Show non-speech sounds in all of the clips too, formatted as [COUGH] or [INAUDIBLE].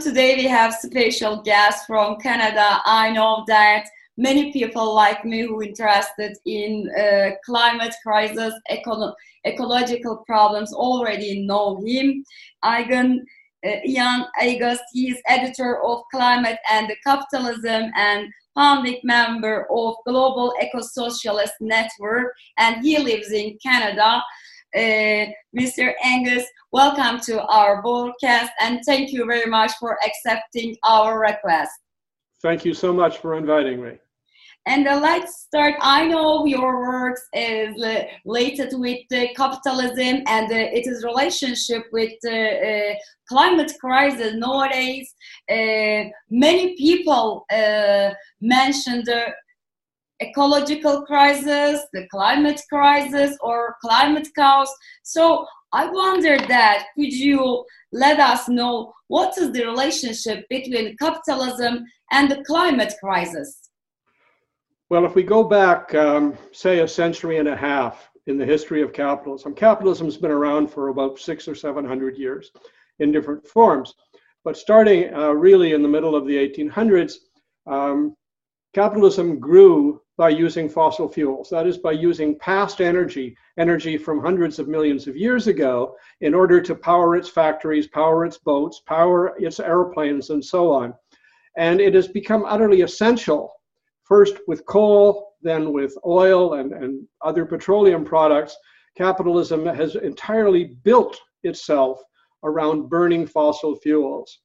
Today we have special guest from Canada. I know that many people like me who interested in uh, climate crisis, eco- ecological problems already know him. Ian, uh, Ian Angus, he is editor of Climate and Capitalism and founding member of Global Eco-Socialist Network, and he lives in Canada. Uh, Mr. Angus, welcome to our broadcast and thank you very much for accepting our request. Thank you so much for inviting me. And uh, let's start. I know your works is uh, related with capitalism and uh, it is relationship with uh, uh, climate crisis nowadays. many people mentioned the ecological crisis, the climate crisis, or climate chaos. So I wonder that could you let us know what is the relationship between capitalism and the climate crisis? Well, if we go back, um, say, a century and a half in the history of capitalism, capitalism has been around for about six or seven hundred years in different forms. But starting uh, really in the middle of the 1800s, um, capitalism grew by using fossil fuels. That is, by using past energy, energy from hundreds of millions of years ago, in order to power its factories, power its boats, power its airplanes, and so on. And it has become utterly essential, first with coal, then with oil and, and other petroleum products. Capitalism has entirely built itself around burning fossil fuels.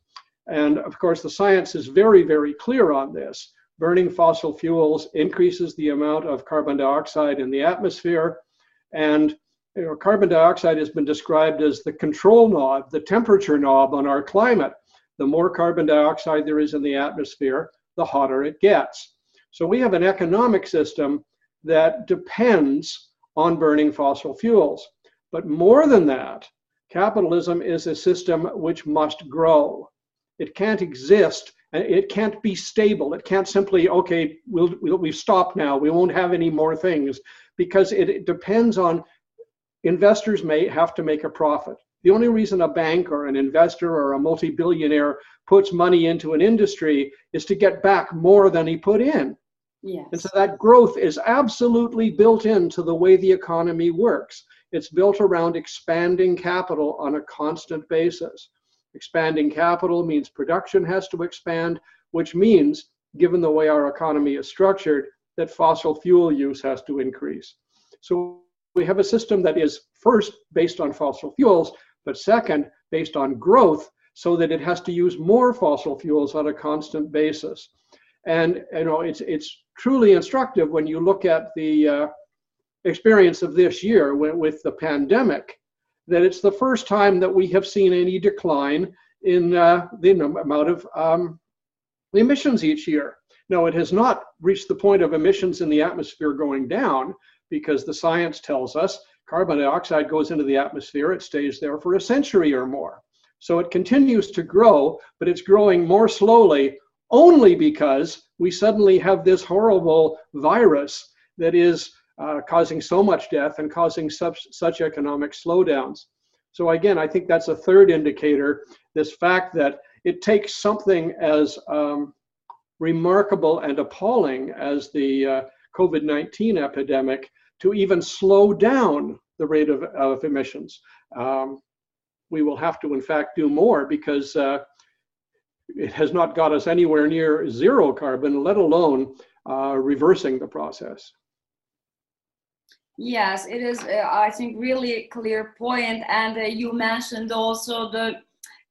And of course, the science is very, very clear on this burning fossil fuels increases the amount of carbon dioxide in the atmosphere. And you know, carbon dioxide has been described as the control knob, the temperature knob on our climate. The more carbon dioxide there is in the atmosphere, the hotter it gets. So we have an economic system that depends on burning fossil fuels. But more than that, capitalism is a system which must grow. It can't exist Uh, it can't be stable. It can't simply, okay, we'll, we'll, we've stopped now. We won't have any more things because it, it depends on investors may have to make a profit. The only reason a bank or an investor or a multi billionaire puts money into an industry is to get back more than he put in. Yes. And so that growth is absolutely built into the way the economy works. It's built around expanding capital on a constant basis. Expanding capital means production has to expand, which means, given the way our economy is structured, that fossil fuel use has to increase. So we have a system that is first based on fossil fuels, but second, based on growth, so that it has to use more fossil fuels on a constant basis. And you know, it's it's truly instructive when you look at the uh, experience of this year with the pandemic that it's the first time that we have seen any decline in uh, the amount of um, emissions each year. No, it has not reached the point of emissions in the atmosphere going down because the science tells us carbon dioxide goes into the atmosphere, it stays there for a century or more. So it continues to grow, but it's growing more slowly only because we suddenly have this horrible virus that is uh, causing so much death and causing such, such economic slowdowns. So again, I think that's a third indicator, this fact that it takes something as um, remarkable and appalling as the uh, COVID-19 epidemic to even slow down the rate of, of emissions. Um, we will have to, in fact, do more because uh, it has not got us anywhere near zero carbon, let alone uh, reversing the process. Yes, it is. Uh, I think really clear point. and uh, you mentioned also the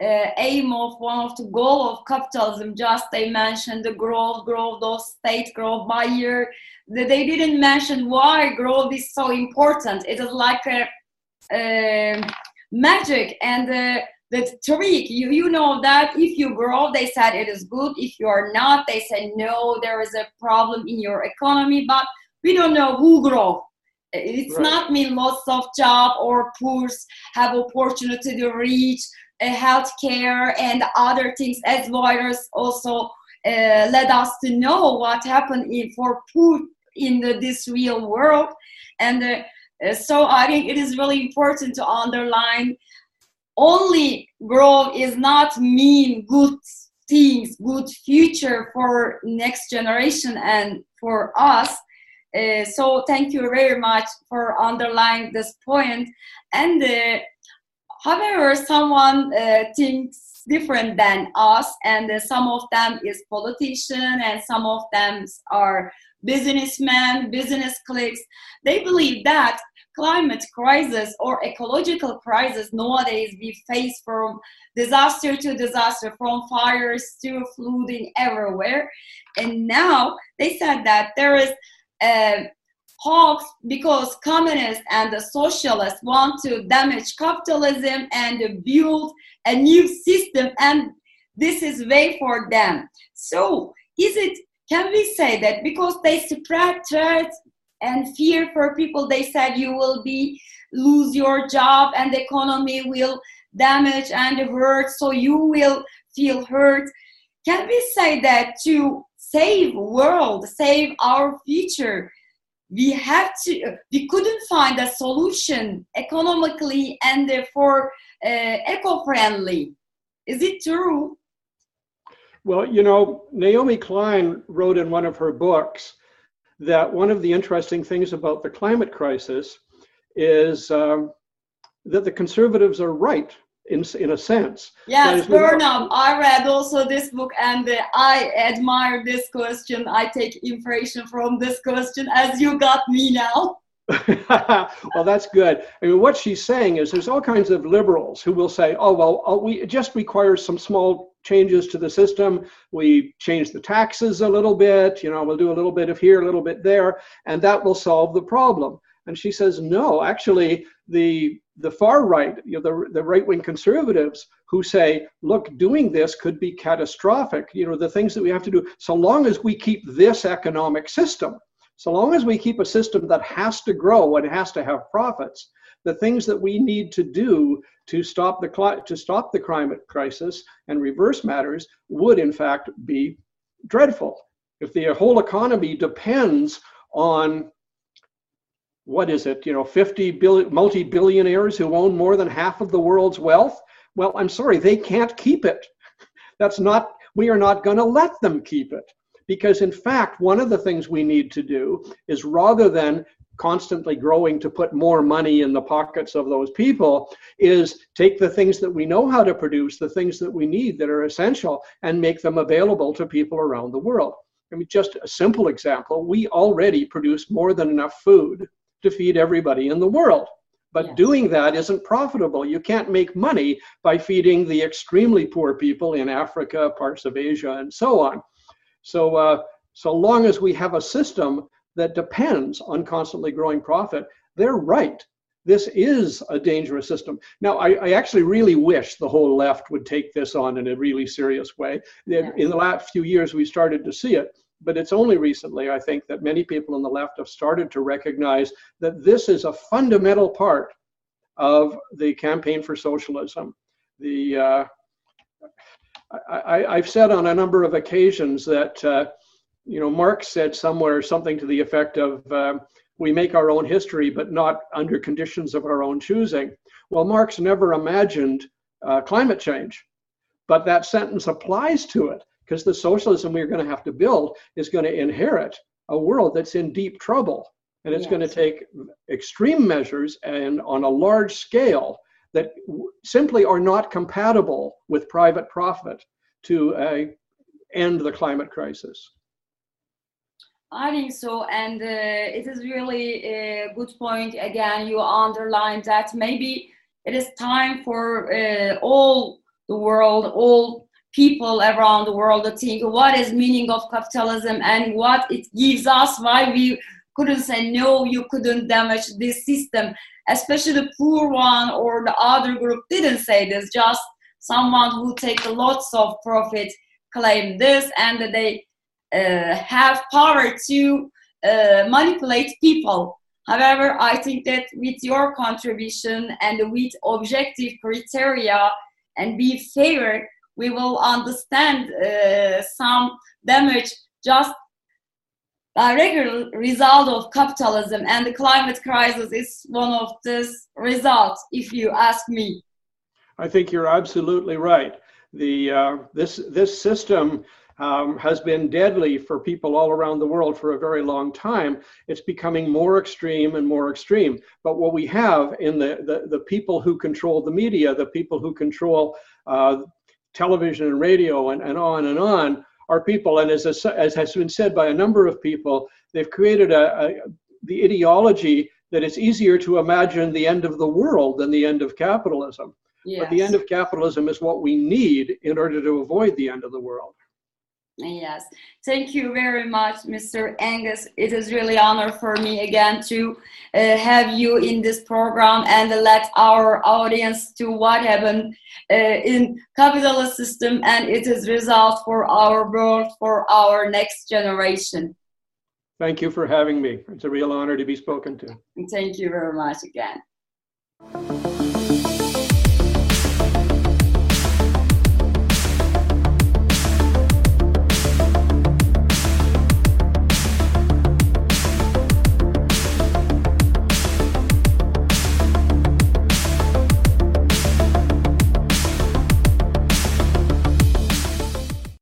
uh, aim of one of the goal of capitalism. Just they mentioned the growth, growth, those state growth by year. They didn't mention why growth is so important. It is like a, a magic and uh, the trick. You you know that if you grow, they said it is good. If you are not, they said no. There is a problem in your economy, but we don't know who grow it's right. not mean loss of job or poor have opportunity to reach uh, health care and other things as virus also uh, led us to know what happened in, for poor in the, this real world and uh, uh, so i think it is really important to underline only growth is not mean good things, good future for next generation and for us. Uh, so thank you very much for underlying this point. And uh, however, someone uh, thinks different than us, and uh, some of them is politician, and some of them are businessmen, business cliques. They believe that climate crisis or ecological crisis nowadays we face from disaster to disaster from fires to flooding everywhere and now they said that there is Um, a hoax because communists and the socialists want to damage capitalism and build a new system and this is way for them. So is it can we say that because they spread threats and fear for people they said you will be lose your job and the economy will damage and hurt so you will feel hurt? Can we say that to save world save our future. We have to we couldn't find a solution economically and therefore uh, eco-friendly. Is it true? Well you know naomi klein wrote in one of her books that one of the interesting things about the climate crisis is um, that the conservatives are right in, in a sense. Yes, Burnham. I read also this book and uh, I admire this question. I take inspiration from this question as you got me now. [LAUGHS] [LAUGHS] well, that's good. I mean, what she's saying is there's all kinds of liberals who will say, oh, well, oh, we, it just requires some small changes to the system. We change the taxes a little bit, you know, we'll do a little bit of here, a little bit there, and that will solve the problem. And she says, no, actually, the the far right, you know, the, the right wing conservatives who say, look, doing this could be catastrophic. You know, the things that we have to do, so long as we keep this economic system, so long as we keep a system that has to grow and has to have profits, the things that we need to do to stop the to stop the climate crisis and reverse matters would in fact be dreadful. If the whole economy depends on what is it, you know, 50 billion multi-billionaires who own more than half of the world's wealth, well, I'm sorry, they can't keep it. [LAUGHS] That's not we are not going to let them keep it. Because in fact, one of the things we need to do is rather than constantly growing to put more money in the pockets of those people is take the things that we know how to produce, the things that we need that are essential, and make them available to people around the world. I mean, just a simple example we already produce more than enough food to feed everybody in the world. But yes. doing that isn't profitable. You can't make money by feeding the extremely poor people in Africa, parts of Asia, and so on. So, uh, so long as we have a system that depends on constantly growing profit, they're right. This is a dangerous system. Now, I, I actually really wish the whole left would take this on in a really serious way. Yeah. In the last few years, we started to see it, but it's only recently, I think, that many people on the left have started to recognize that this is a fundamental part of the campaign for socialism. The uh, I, have said on a number of occasions that, uh, you know, Marx said somewhere something to the effect of, uh, we make our own history, but not under conditions of our own choosing. Well, Marx never imagined uh, climate change, but that sentence applies to it because the socialism we're going to have to build is going to inherit a world that's in deep trouble. And it's yes. going to take extreme measures and on a large scale that simply are not compatible with private profit to uh, end the climate crisis. I think so, and uh, it is really a good point. Again, you underlined that maybe it is time for uh, all the world, all people around the world to think what is meaning of capitalism and what it gives us. Why we couldn't say no, you couldn't damage this system, especially the poor one or the other group didn't say this. Just someone who take lots of profit claim this, and they uh, have power to uh, manipulate people. However, I think that with your contribution and with objective criteria and be fair, we will understand uh, some damage just direct result of capitalism and the climate crisis is one of this results if you ask me I think you're absolutely right. The uh, this this system um, has been deadly for people all around the world for a very long time. It's becoming more extreme and more extreme. But what we have in the, the, the people who control the media, the people who control uh, television and radio and, and on and on, are people, and as, as has been said by a number of people, they've created a, a, the ideology that it's easier to imagine the end of the world than the end of capitalism. Yes. But the end of capitalism is what we need in order to avoid the end of the world. Yes, thank you very much, Mr. Angus. It is really honor for me again to uh, have you in this program and let our audience to what happened uh, in capitalist system and it is result for our world, for our next generation. Thank you for having me. It's a real honor to be spoken to. Thank you very much again.